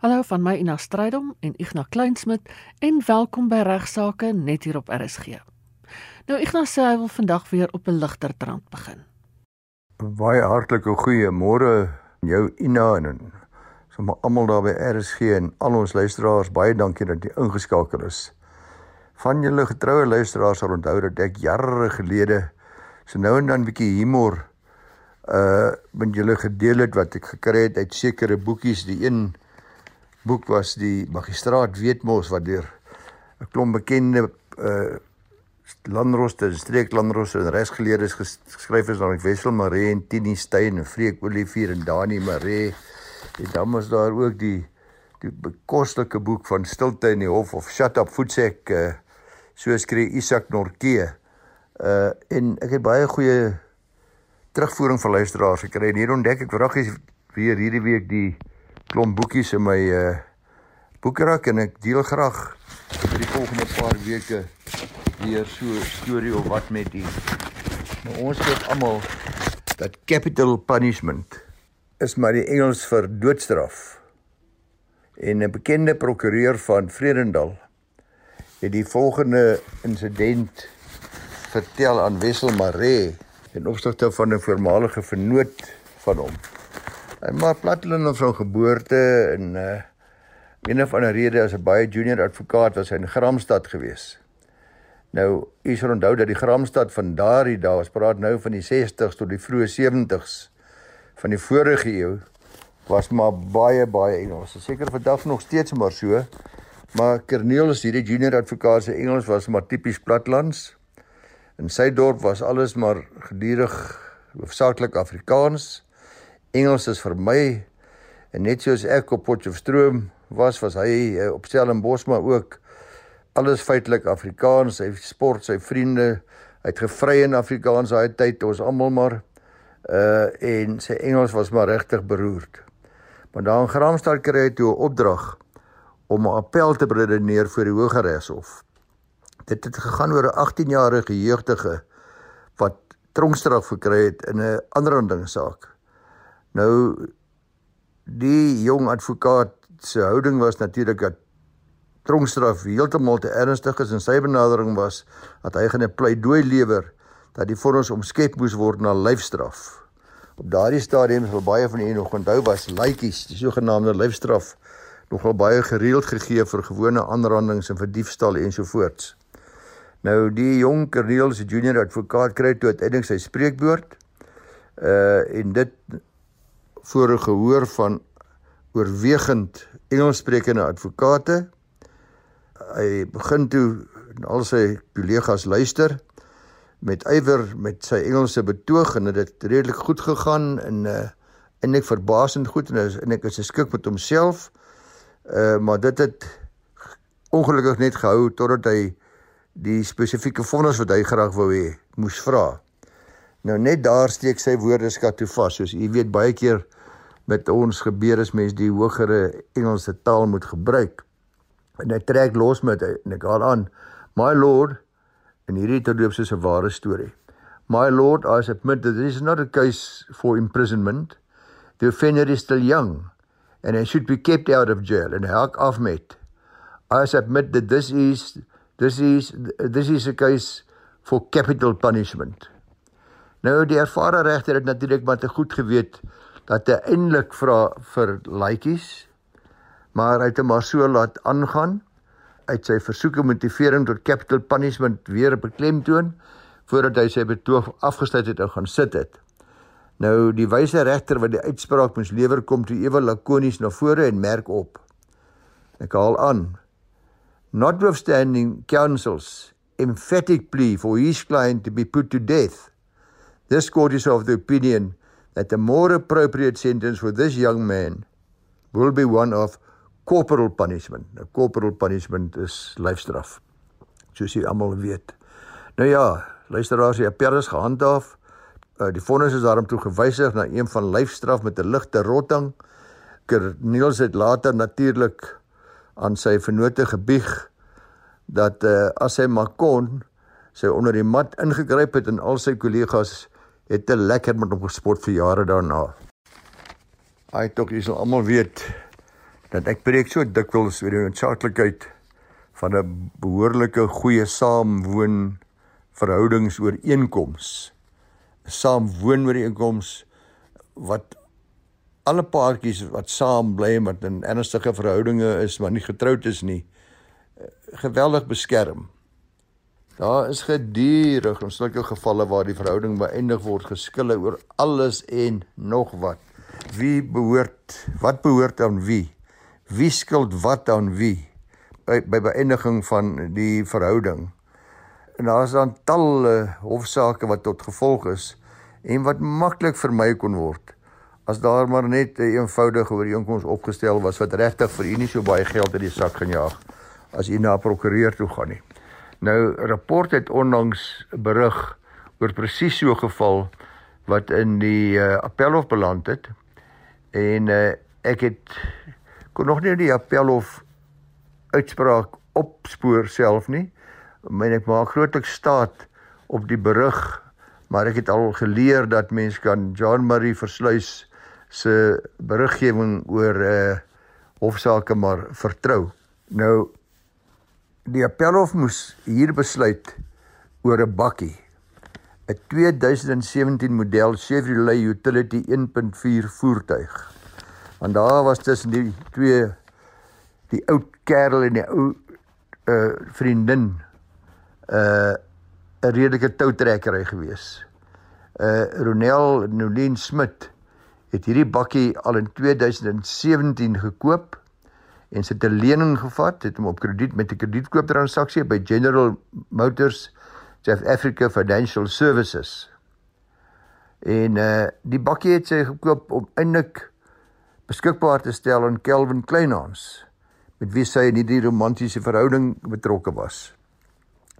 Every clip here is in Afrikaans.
Hallo van my Ina Strydom en Ignas Kleinsmid en welkom by Regsake net hier op RSG. Nou Ignas sê hy wil vandag weer op 'n ligter trant begin. Baie hartlike goeiemôre jou Ina en sommer almal daar by RSG en al ons luisteraars baie dankie dat jy ingeskakel is. Van julle getroue luisteraars sal onthou dat ek jare gelede so nou en dan 'n bietjie humor uh met julle gedeel het wat ek gekry het uit sekere boekies, die een boek was die magistraat Weetmos wat deur 'n klomp bekende uh landroste, streeklandroste en regsgeleerdes geskryf is, naamlik Wessel Maree en Tini Steyn en Freek Olivier en Dani Maree. En dan was daar ook die die bekostelike boek van Stilte in die Hof of Shut Up Voetsek uh so skryf Isak Norke. Uh en ek het baie goeie terugvoering van luisteraars gekry en hier ontdek ek vragies weer hierdie week die klomp boekies in my uh boekrak en ek deel graag vir die volgende paar weke weer so 'n storie of wat met u. Nou ons weet almal dat capital punishment is maar die Engels vir doodstraf. En 'n bekende prokureur van Vredendal het die volgende insident vertel aan Wessel Maree in opsigte van 'n voormalige vernoot van hom. Hy maar Platteland van geboorte en uh een of ander rede as 'n baie junior advokaat was hy in Gramstad gewees. Nou, u sal onthou dat die Gramstad van daardie dae, ons praat nou van die 60s tot die vroeë 70s van die vorige eeu, was maar baie baie Engels. Seker vandag nog steeds maar so. Maar Cornelius hierdie junior advokaat se Engels was maar tipies platlands. In sy dorp was alles maar gedurig hoofsaaklik Afrikaans. Engels is vir my en net soos ek op Potchefstroom was, was hy eh, op Stellenbosch maar ook alles feitelik Afrikaans. Hy sport, sy vriende, hy het gevry in Afrikaans daai tyd, ons almal maar uh en sy Engels was maar regtig beroerd. Maar daar in Graamsstad kry hy toe 'n opdrag om 'n appel te redeneer voor die Hooggeregshof. Dit het gegaan oor 'n 18-jarige jeugdige wat tronkstraf gekry het in 'n ander ding saak. Nou die jong advokaat se houding was natuurlik dat tronkstraf heeltemal te ernstig is en sy benadering was dat hy gaan 'n pleidooi lewer dat die vonnis omskep moes word na lyfstraf. Op daardie stadium sal baie van u nog onthou was lytjies, die sogenaamde lyfstraf nogal baie gereeld gegee vir gewone aanrandings en vir diefstal ensovoorts. Nou die jong Corneel se junior advokaat kry toe uiteindelik sy spreekwoord. Uh en dit voor 'n gehoor van oorwegend Engelssprekende advokate. Hy begin toe al sy kollegas luister met ywer met sy Engelse betoog en dit het redelik goed gegaan en uh en ek verbasend goed en, en ek is geskik met homself. Uh maar dit het ongelukkig net gehou totdat hy die spesifieke vonnis wat hy graag wou hê moes vra. Nou net daar steek sy woordeskat toe vas soos u weet baie keer met ons gebeur as mens die hogere Engelse taal moet gebruik. En hy trek los met en ek haal aan my lord en hierdie het loop soos 'n ware storie. My lord I submit that this is not a case for imprisonment. The offender is still young and he should be kept out of jail and hak af met. I submit that this is this is this is a case for capital punishment. Nou die ervare regter het natuurlik maar te goed geweet dat hy eintlik vra vir laaitjies maar hy het hom maar so laat aangaan. Uit sy versoeke motivering tot capital punishment weer beklemtoon voordat hy sy betoog afgesluit het en gaan sit het. Nou die wyse regter wat die uitspraak moes lewer kom toe ewe lakonies na vore en merk op. Ek haal aan. Notwithstanding counsel's emphatic plea for his client to be put to death. This court is of the opinion that a more appropriate sentence for this young man will be one of corporal punishment. Nou corporal punishment is lyfstraf. Soos jy almal weet. Nou ja, luisteraars, die appel is gehandhaaf. Uh, die vonnis is daarom toe gewysig na een van lyfstraf met 'n ligte rotting. Niels het later natuurlik aan sy vennote gebieg dat uh, as hy maar kon sy onder die mat ingegryp het en al sy kollegas het te lekker met hom gesport vir jare daarna. Hy tog is almal weet dat ek preek so dikwels oor die noodsaaklikheid van 'n behoorlike goeie saamwoon verhoudingsooreenkoms. 'n Saamwoonooreenkoms wat alle paartjies wat saam bly en wat in ernstige verhoudinge is maar nie getroud is nie geweldig beskerm. Daar is gedurig ons sulke gevalle waar die verhouding beëindig word geskille oor alles en nog wat. Wie behoort wat behoort aan wie? Wie skuld wat aan wie? By by beëindiging van die verhouding. En daar is dan talle hofsaake wat tot gevolg is en wat maklik vermy kon word as daar maar net 'n eenvoudige ooreenkoms opgestel was wat regtig vir u nie so baie geld in die sak gaan jaag as u na 'n prokureur toe gaan nie. Nou rapport het onlangs berig oor presies so 'n geval wat in die uh, appelhof beland het en uh, ek het kon nog nie die appelhof uitspraak opspoor self nie. Maar ek maak grootliks staat op die berig, maar ek het al geleer dat mens kan John Marie versluis se beriggewing oor 'n uh, eh, hofsaake maar vertrou. Nou die appelhof moes hier besluit oor 'n bakkie. 'n 2017 model Chevrolet Utility 1.4 voertuig. Want daar was tussen die twee die ou kerel en die ou uh vriendin uh 'n redelike toutrekkery gewees. Uh Ronel Nolien Smit het hierdie bakkie al in 2017 gekoop en sy het 'n lening gevat, het hom op krediet met 'n kredietkooptransaksie by General Motors South Africa Financial Services. En uh die bakkie het sy gekoop om eintlik beskikbaar te stel aan Kelvin Kleinhans met wie sy in hierdie romantiese verhouding betrokke was.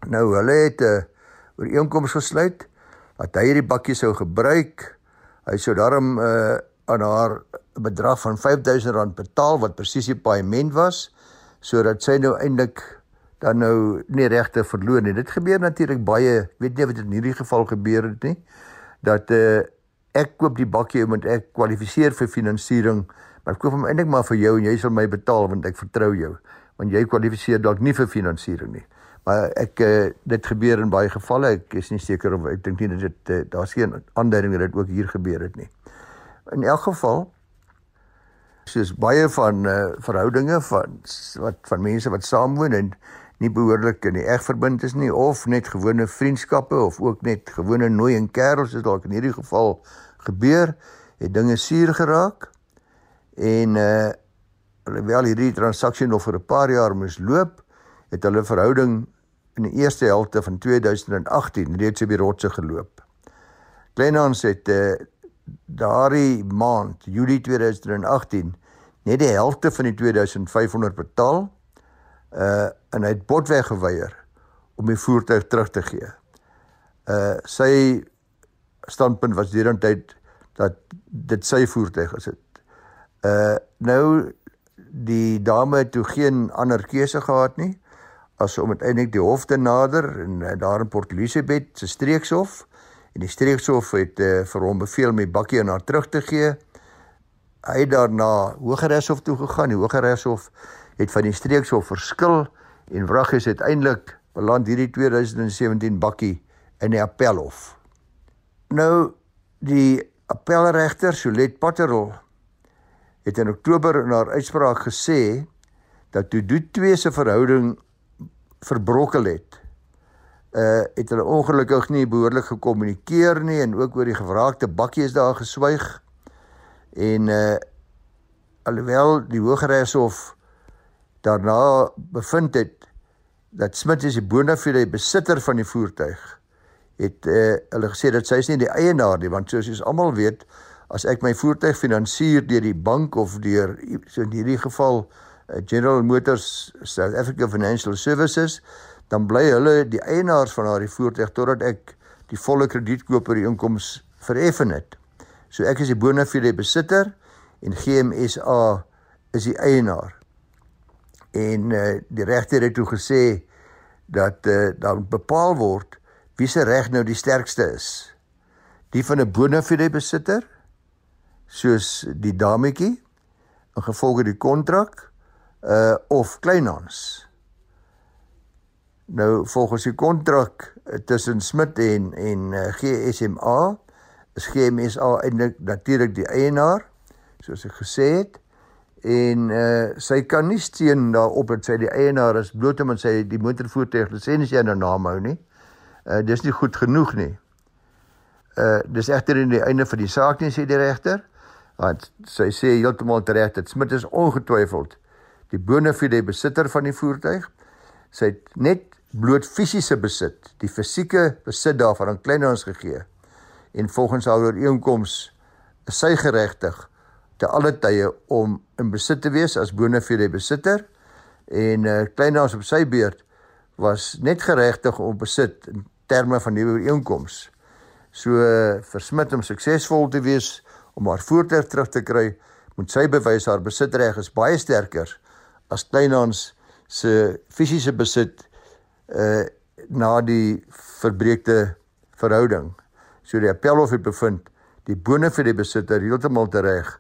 Nou hulle het 'n uh, ooreenkoms gesluit dat hy hierdie bakkie sou gebruik Hy sou daarom uh aan haar 'n bedrag van R5000 betaal wat presies die paaiement was sodat sy nou eintlik dan nou nie regte verloor nie. Dit gebeur natuurlik baie, weet nie dit in hierdie geval gebeur het nie, dat uh ek koop die bakkie omdat ek kwalifiseer vir finansiering, maar ek koop hom eintlik maar vir jou en jy sal my betaal want ek vertrou jou, want jy kwalifiseer dalk nie vir finansiering nie. Maar ek uh, dit gebeur in baie gevalle. Ek is nie seker of ek dink nie dat dit uh, daar's geen aanduiding dat dit ook hier gebeur het nie. In elk geval soos baie van uh, verhoudinge van wat van mense wat saamwoon en nie behoorlik in die egverbind is nie of net gewone vriendskappe of ook net gewone nooi en kerels is dalk in hierdie geval gebeur het dinge suur geraak en uh alhoewel hierdie transaksie nog vir 'n paar jaar moes loop het hulle verhouding in die eerste helfte van 2018 reeds op die rotse geloop. Kleinhans het uh, daardie maand, Julie 2018, net die helfte van die 2500 betaal uh en hy het botweg geweier om die voertuig terug te gee. Uh sy standpunt was deurentyd dat dit sy voertuig is. Uh nou die dame het toe geen ander keuse gehad nie as om uiteindelik die hof te nader en daar in Port Elizabeth se streekshof en die streekshof het uh, vir hom beveel om die bakkie aan haar terug te gee. Hy het daarna Hooggeregshof toe gegaan. Die Hooggeregshof het van die streekshof verskil en wrag is uiteindelik beland hierdie 2017 bakkie in die appelhof. Nou die appelregter Solet Potterol het in Oktober in haar uitspraak gesê dat toe die twee se verhouding verbrokkel het. Uh het hulle ongelukkig nie behoorlik gekommunikeer nie en ook oor die gevraagde bakkie is daar geswyg. En uh alhoewel die Hooggeregshof daarna bevind het dat Smit is die bona fide besitter van die voertuig, het uh hulle gesê dat sy is nie die eienaar nie want soos ons almal weet, as ek my voertuig finansier deur die bank of deur so in hierdie geval uh General Motors South Africa Financial Services, dan bly hulle die eienaars van daardie voertuig totdat ek die volle kredietkoper inkomste vereffen het. So ek is die bona fide besitter en GMSA is die eienaar. En uh, die regter het toe gesê dat uh, dan bepaal word wie se reg nou die sterkste is. Die van 'n bona fide besitter soos die dametjie in gevolge die kontrak uh of kleinhans. Nou volgens die kontrak tussen Smit en en uh, GSMA is GMSA eintlik natuurlik die eienaar soos ek gesê het en uh sy kan nie steun daarop dat sy die eienaar is bloot omdat sy die motorvoertuig lisensie in haar naam hou nie. Uh dis nie goed genoeg nie. Uh dis egter in die einde van die saak nie sê die regter want sy sê heeltemal reg dat Smit is ongetwyfeld die bonafide besitter van die voertuig. Sy het net bloot fisiese besit, die fisieke besit daarvan aan Kleinhans gegee. En volgens haar ooreenkoms is sy geregtig te alle tye om in besit te wees as bonafide besitter en uh, Kleinhans op sy beurt was net geregtig om besit in terme van die ooreenkoms. So uh, vir Smit om suksesvol te wees om haar voertuig terug te kry, moet sy bewys haar besitreg is baie sterker as Kleinhans se fisiese besit uh na die verbreekte verhouding. So die appelhof het bevind die bone vir die besitter heeltemal reg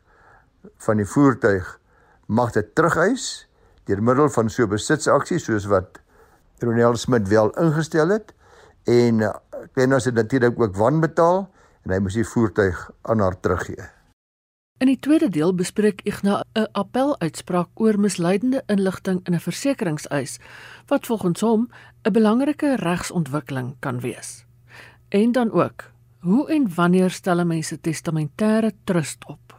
van die voertuig mag dit terugeis deur middel van so besitsaksie soos wat Ronel Smit wel ingestel het en Kleinhans het natuurlik ook wanbetaal en hy moes die voertuig aan haar teruggee. In die tweede deel bespreek Igna 'n appeluitspraak oor misleidende inligting in 'n versekeringseis wat volgens hom 'n belangrike regsontwikkeling kan wees. En dan ook, hoe en wanneer stel mense testamentêre trust op?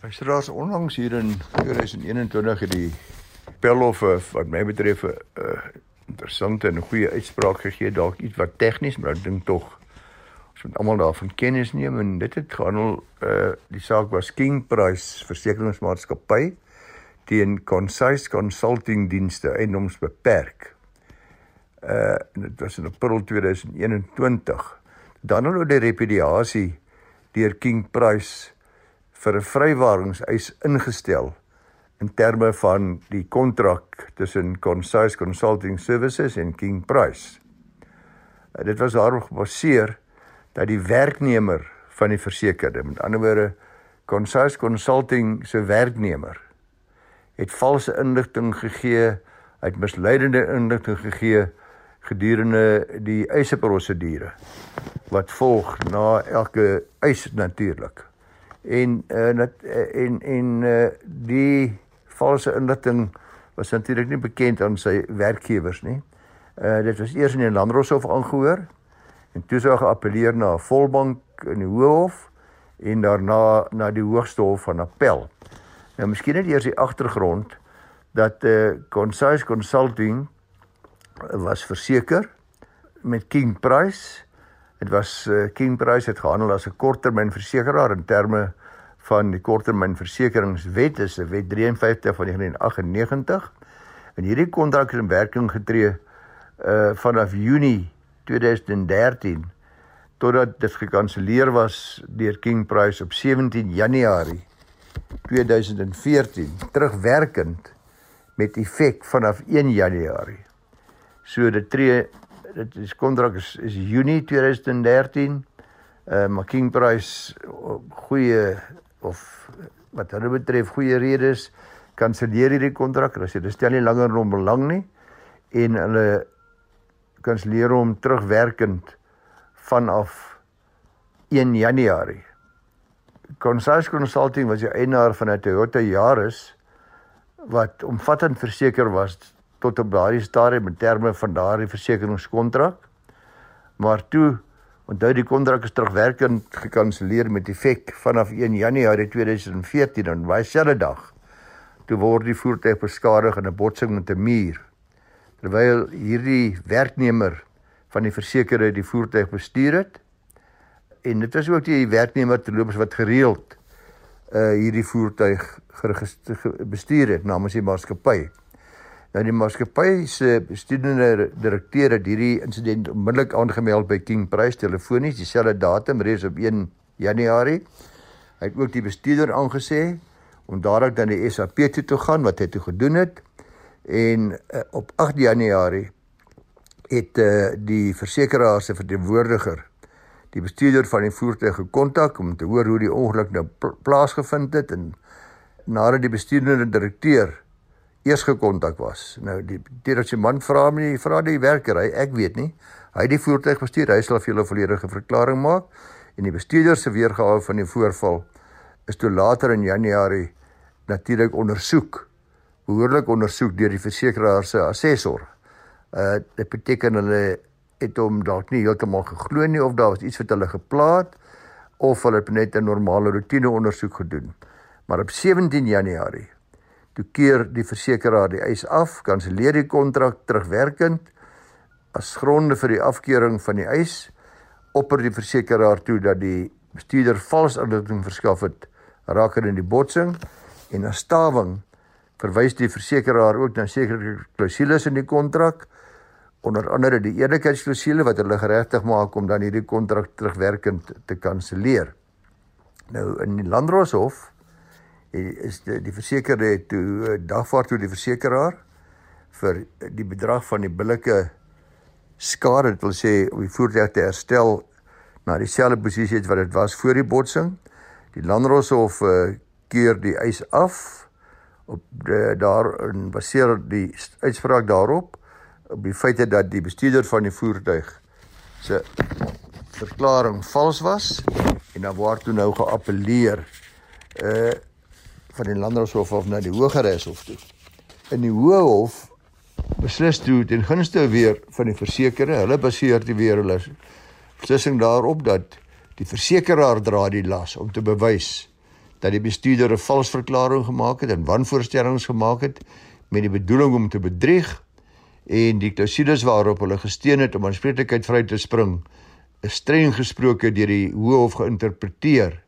Luisteraars, onlangs hier in 2021 het die appelhof wat my betref 'n uh, interessante en goeie uitspraak gegee, dalk iets wat tegnies, maar ek dink tog ons moet almal daarvan kennis neem en dit het gehandel uh die saak was King Price Versekeringsmaatskappy teen Concise Consulting Dienste eiendoms beperk. Uh dit was in April 2021. Dan hulle die repudiasie deur King Price vir 'n vrywaringseis ingestel in terme van die kontrak tussen Concise Consulting Services en King Price. Uh, dit was daarop gebaseer dat die werknemer van die versekerde, met ander woorde Concise Consulting se werknemer het valse inligting gegee, het misleidende inligting gegee gedurende die eiseprosedure wat volg na elke eis natuurlik. En uh, en en uh, die valse inligting was natuurlik nie bekend aan sy werkgewers nie. Uh dit was eers in die Landroshof aangehoor en toe sou geappeleer na 'n volbank in die Hooghof en daarna na die Hoogste Hof van Appel. Nou miskien net eers die agtergrond dat eh uh, Concise Consulting was verseker met King Price. Dit was uh, King Price het gehandel as 'n korttermynversekeraar in terme van die korttermynversekeringswet, dis 'n wet 53 van 1998. En hierdie kontrak het in werking getree uh vanaf Junie 2013 totdat dit gekanselleer was deur King Price op 17 Januarie 2014 terugwerkend met effek vanaf 1 Januarie. So dit tree dit is kontrak is, is Junie 2013. Uh maar King Price goeie of wat hulle betref goeie redes kanselleer hierdie kontrak. Hulle sê dit stel nie langer om belang nie en hulle kanselleer hom terugwerkend vanaf 1 Januarie. Concise Consulting was die eienaar van 'n Toyota Yaris wat omvattend verseker was tot op daardie stadium in terme van daardie versekeringskontrak. Maar toe onthou die kontrak is terugwerkend gekanselleer met effek vanaf 1 Januarie 2014 en baie selfde dag toe word die voertuig beskadig in 'n botsing met 'n muur terwyl hierdie werknemer van die versekerde die voertuig bestuur het en dit was ook die werknemer terloops wat gereeld uh hierdie voertuig bestuur het namens die maatskappy. Nou die maatskappy se bestuurende direkteur het hierdie insident onmiddellik aangemeld by King Price telefonies dieselfde datum reeds op 1 Januarie. Hy het ook die bestuurder aangesê om dadelik dan die SAP toe te gaan wat hy toe gedoen het en uh, op 8 Januarie het uh, die versekeraar se verteenwoordiger die bestuurder van die voertuig gekontak om te hoor hoe die ongeluk nou plaasgevind het en nadat die bestuurende direkteur eers gekontak was. Nou die direkteur man vra my, vra die werker, hy ek weet nie. Hy het die voertuig bestuur, hy sal vir julle 'n volledige verklaring maak en die bestuurder se weergawe van die voorval is toe later in Januarie natuurlik ondersoek. Behoorlik ondersoek deur die versekeraar se assessor. Uh dit beteken hulle het hom dalk nie heeltemal geglo nie of daar was iets wat hulle geplaat of hulle het net 'n normale rotine ondersoek gedoen. Maar op 17 Januarie toe keer die versekeraar die eis af, kanselleer die kontrak terugwerkend as gronde vir die afkeuring van die eis opper die versekeraar toe dat die bestuurder vals inligting verskaf het rakende die botsing en na stawing verwys die versekeraar ook na sekere klousules in die kontrak onder andere die eerlikheidsklausule wat hulle geregtig maak om dan hierdie kontrak terugwerkend te kanselleer. Nou in die Landdroshof is die, die versekerde toe dagvaart toe die versekeraar vir die bedrag van die billike skade, dit wil sê om die voertuig te herstel na dieselfde posisie wat dit was voor die botsing. Die Landdroshof uh, keer die eis af op de, daar en baseer die uitspraak daarop op die feite dat die bestuurder van die voertuig se verklaring vals was en dan word toe nou geappeleer uh van die landdroshof of na die hogeregshof toe. In die hoë hof beslis toe ten gunste weer van die versekerde, hulle baseer die weer hulle beslissing daarop dat die versekeraar dra die las om te bewys dat die bestuurder 'n vals verklaring gemaak het en wanvoorstellings gemaak het met die bedoeling om te bedrieg en die klausules waarop hulle gesteun het om aanspreeklikheid vry te spring is streng gesproke deur die hof geïnterpreteer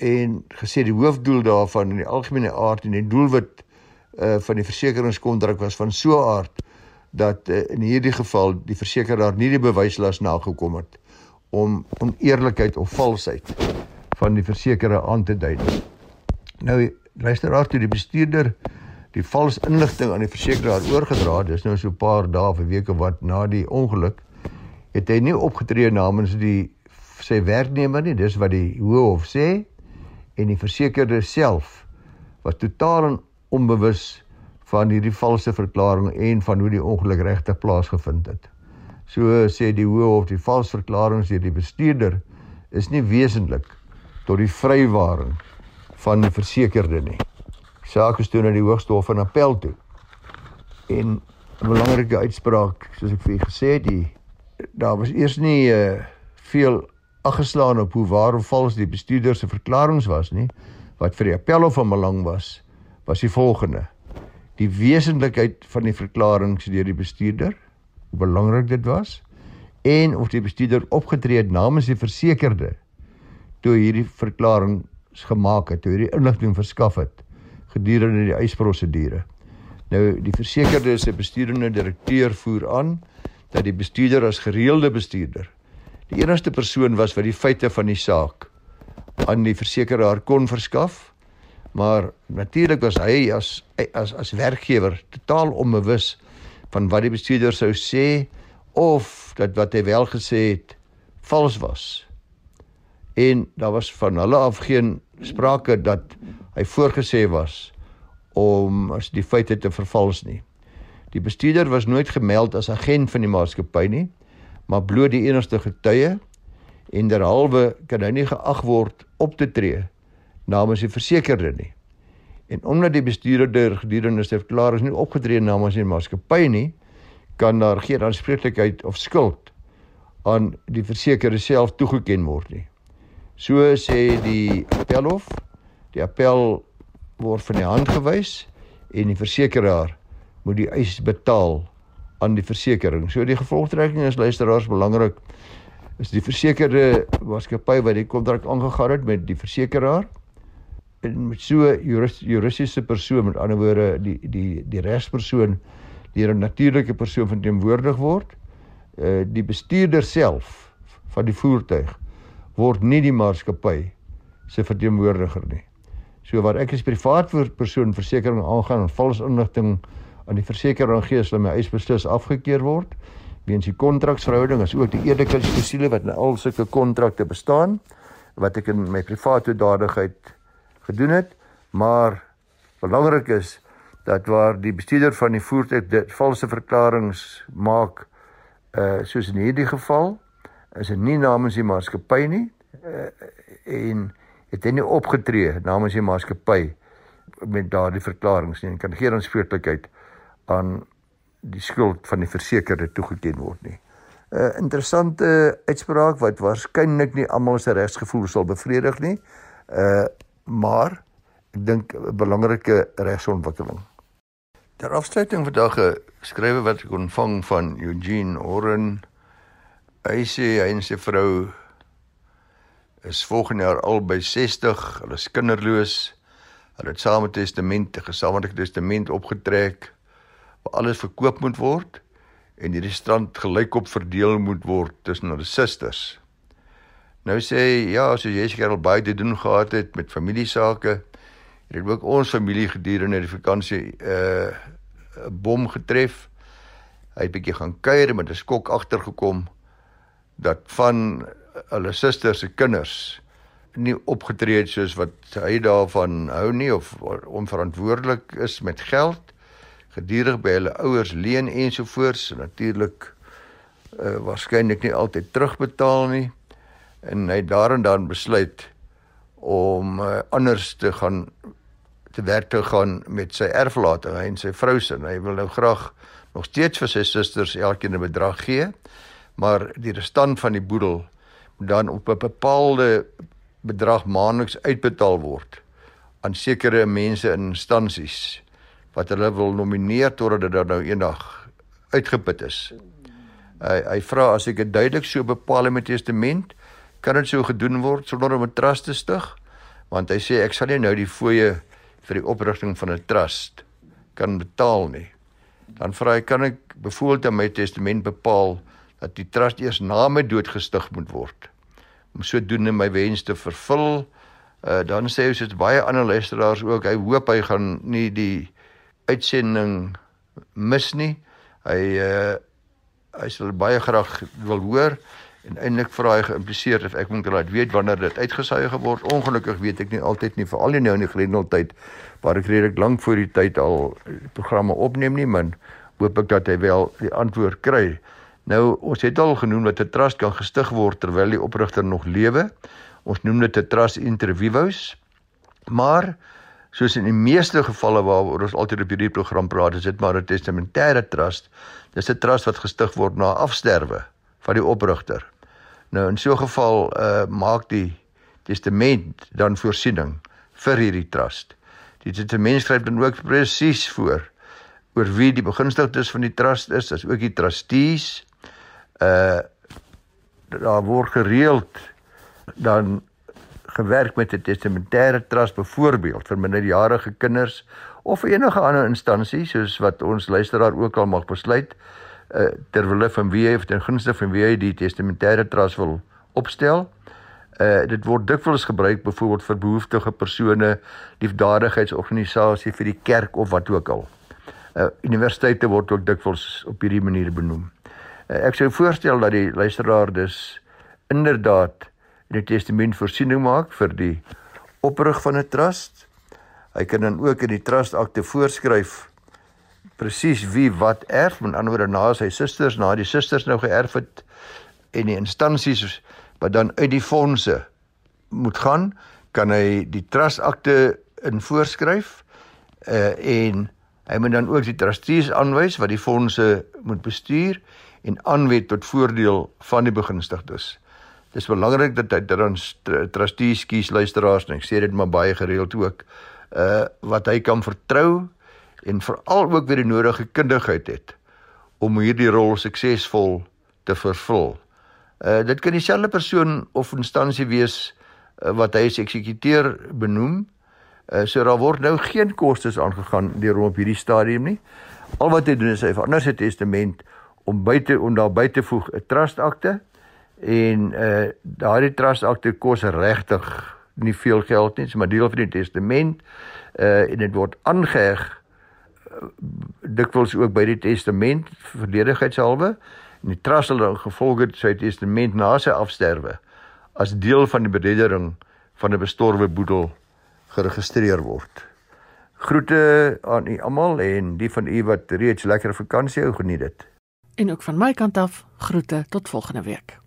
en gesê die hoofdoel daarvan in die algemene aard en die doelwit uh, van die versekeringskontrak was van so 'n aard dat uh, in hierdie geval die versekeraar nie die bewyslas nagekom het om oneerlikheid of valsheid van die versekerde aan te dui. Nou luister daar toe die bestuurder die vals inligting aan die versekeraar oorgedra. Dis nou so 'n paar dae of weke wat na die ongeluk het hy nie opgetree namens die sy werknemer nie. Dis wat die hoof sê en die versekerde self was totaal onbewus van hierdie valse verklaring en van hoe die ongeluk regtig plaasgevind het. So sê die hoof die valse verklaring deur die bestuurder is nie wesentlik tot die vrywaring van die versekerde nie saak is toe na die hoogste hof in appel toe. En 'n belangrike uitspraak, soos ek vir u gesê het, die daar was eers nie uh, veel aggeslaan op hoe waar of vals die bestuurder se verklaringe was nie. Wat vir die appelhof van belang was, was die volgende: die wesentlikheid van die verklaringe deur die bestuurder, hoe belangrik dit was en of die bestuurder opgetree het namens die versekerde toe hierdie verklaring gemaak het, toe hierdie inligting verskaf het gedurende die eisprosedure. Nou die versekerde se bestuurende direkteur voer aan dat die bestuurder as gereelde bestuurder die enigste persoon was wat die feite van die saak aan die versekeraar kon verskaf. Maar natuurlik was hy as as as werkgewer totaal onbewus van wat die bestuurder sou sê of dat wat hy wel gesê het vals was. En daar was van hulle af geen sprake dat hy voorgesê was om as die feite te vervals nie. Die bestuurder was nooit gemeld as agent van die maatskappy nie, maar bloot die enigste getuie en derhalwe kan hy nie geag word op te tree namens die versekerde nie. En omdat die bestuurder gedurende sy verklaring nie opgetree namens die maatskappy nie, kan daar geen aanspreeklikheid of skuld aan die versekerde self toegeken word nie. So sê die appelhof. Die appel word van die hand gewys en die versekeraar moet die eis betaal aan die versekering. So die gevolgtrekking is luisteraars belangrik is die versekerde maatskappy wat die kontrak aangegaan het met die versekeraar en met so juris, juridiese persoon met ander woorde die die die regspersoon deur 'n natuurlike persoon verteenwoordig word. Uh die bestuurder self van die voertuig word nie die maatskappy se verteenwoordiger nie. So wat ek as privaat persoon versekerings aangaan en vals inligting aan die versekeraar gee as hulle my eis beslis afgekeur word. Weens die kontraksverhouding is ook die eerlikheidsklausule wat in al sulke kontrakte bestaan wat ek in my private dadigheid gedoen het. Maar belangrik is dat waar die bestuurder van die voertuig dit valse verklaringe maak uh soos in hierdie geval is dit nie namens die maatskappy nie uh, en het hy nie opgetree namens die maatskappy met daardie verklaringe nie. En kan geen aanspreeklikheid aan die skuld van die versekerde toegeken word nie. 'n uh, Interessante uitspraak wat waarskynlik nie almal se regsgevoel sal bevredig nie. Uh maar ek dink 'n belangrike regsontwikkeling. Ter afsluiting vandag 'n skrywe wat ek ontvang van Eugene Oren. Hy sê hy en sy vrou is volgende jaar al by 60, hulle is kinderloos. Hulle het saam 'n testament, 'n gesamentlike testament opgetrek waar alles verkoop moet word en die restant gelykop verdeel moet word tussen hulle susters. Nou sê hy, ja, so jy seker al baie te doen gehad het met familiesake. Het ook ons familie gedurende die vakansie 'n uh, bom getref. Hy het bietjie gaan kuier met 'n skok agtergekom dat van hulle susters se kinders nie opgetree het soos wat hy daarvan hou nie of onverantwoordelik is met geld gedurig by hulle ouers leen ensovoorts natuurlik uh, waarskynlik nie altyd terugbetaal nie. En hy daarin dan besluit om uh, anders te gaan te werk te gaan met sy erflating hy en sy vrou se. Hy wil nou graag nog steeds vir sy susters elkeen 'n bedrag gee maar die restant van die boedel moet dan op 'n bepaalde bedrag maandeliks uitbetaal word aan sekere mense in instansies wat hulle wil nomineer totdat dit dan nou eendag uitgeput is. Hy hy vra as ek dit duidelik so bepaal in my testament kan dit so gedoen word sonder om 'n trust te stig want hy sê ek sal nie nou die fooie vir die oprigting van 'n trust kan betaal nie. Dan vra hy kan ek byvoorbeeld in my testament bepaal dat die trust eers na my dood gestig moet word om sodoende my wens te vervul. Uh dan sê hy soos baie ander luisteraars ook, hy hoop hy gaan nie die uitsending mis nie. Hy uh hy sal baie graag wil hoor En eintlik vra hy geïmpliseer of ek moet laat weet wanneer dit uitgesaai geword. Ongelukkig weet ek nie altyd nie veral nie nou in die grendeltyd waar ek redelik lank voor die tyd al programme opneem nie, maar hoop ek dat hy wel die antwoord kry. Nou ons het al genoem dat 'n trust kan gestig word terwyl die oprigter nog lewe. Ons noem dit 'n trust inter vivos. Maar soos in die meeste gevalle waaroor ons altyd op hierdie program praat, is dit maar 'n testamentêre trust. Dis 'n trust wat gestig word na afsterwe van die oprigter. Nou in so 'n geval uh maak die testament dan voorsiening vir hierdie trust. Die testament skryf dan ook presies voor oor wie die begunstigdes van die trust is, as ook die trustees. Uh daar word gereeld dan gewerk met 'n testamentêre trust byvoorbeeld vir minderjarige kinders of enige ander instansie soos wat ons luisteraar ook al mag besluit uh, ter wille van wie hy of ten gunste van wie hy die testamentêre trust wil opstel. Uh dit word dikwels gebruik byvoorbeeld vir behoeftige persone, liefdadigheidsorganisasie vir die kerk of wat ook al. Uh universiteite word ook dikwels op hierdie manier benoem. Uh, ek sou voorstel dat die luisteraar dus inderdaad in die testament voorsiening maak vir die oprig van 'n trust. Hy kan dan ook in die trust akte voorskryf presies wie wat erf, met ander woorde na sy susters, na die susters nou geërf het en die instansies wat dan uit die fondse moet gaan, kan hy die trust akte in voorskryf uh en hy moet dan ook die trustees aanwys wat die fondse moet bestuur en aanwet tot voordeel van die begunstigdes. Dis belangrik dat hy dan trustees kies luisteraars en ek sê dit maar baie gereeld ook uh wat hy kan vertrou en veral ook weer die nodige kundigheid het om hierdie rol suksesvol te vervul. Uh dit kan dieselfde persoon of instansie wees uh, wat hy as eksekuteur benoem. Uh so daar word nou geen kostes aangegaan deur hom op hierdie stadium nie. Al wat hy doen is hy verander sy testament om buite om daar buite voeg 'n trust akte en uh daardie trust akte kos regtig nie veel geld nie, maar deel van die testament uh en dit word aangeheg dikwels ook by die testament verdedigheidshalwe en die trust sal dan gevolg het sy testament na sy afsterwe as deel van die bereddering van 'n bestorwe boedel geregistreer word. Groete aan u almal en die van u wat reeds lekker vakansie hou geniet dit. En ook van my kant af, groete tot volgende week.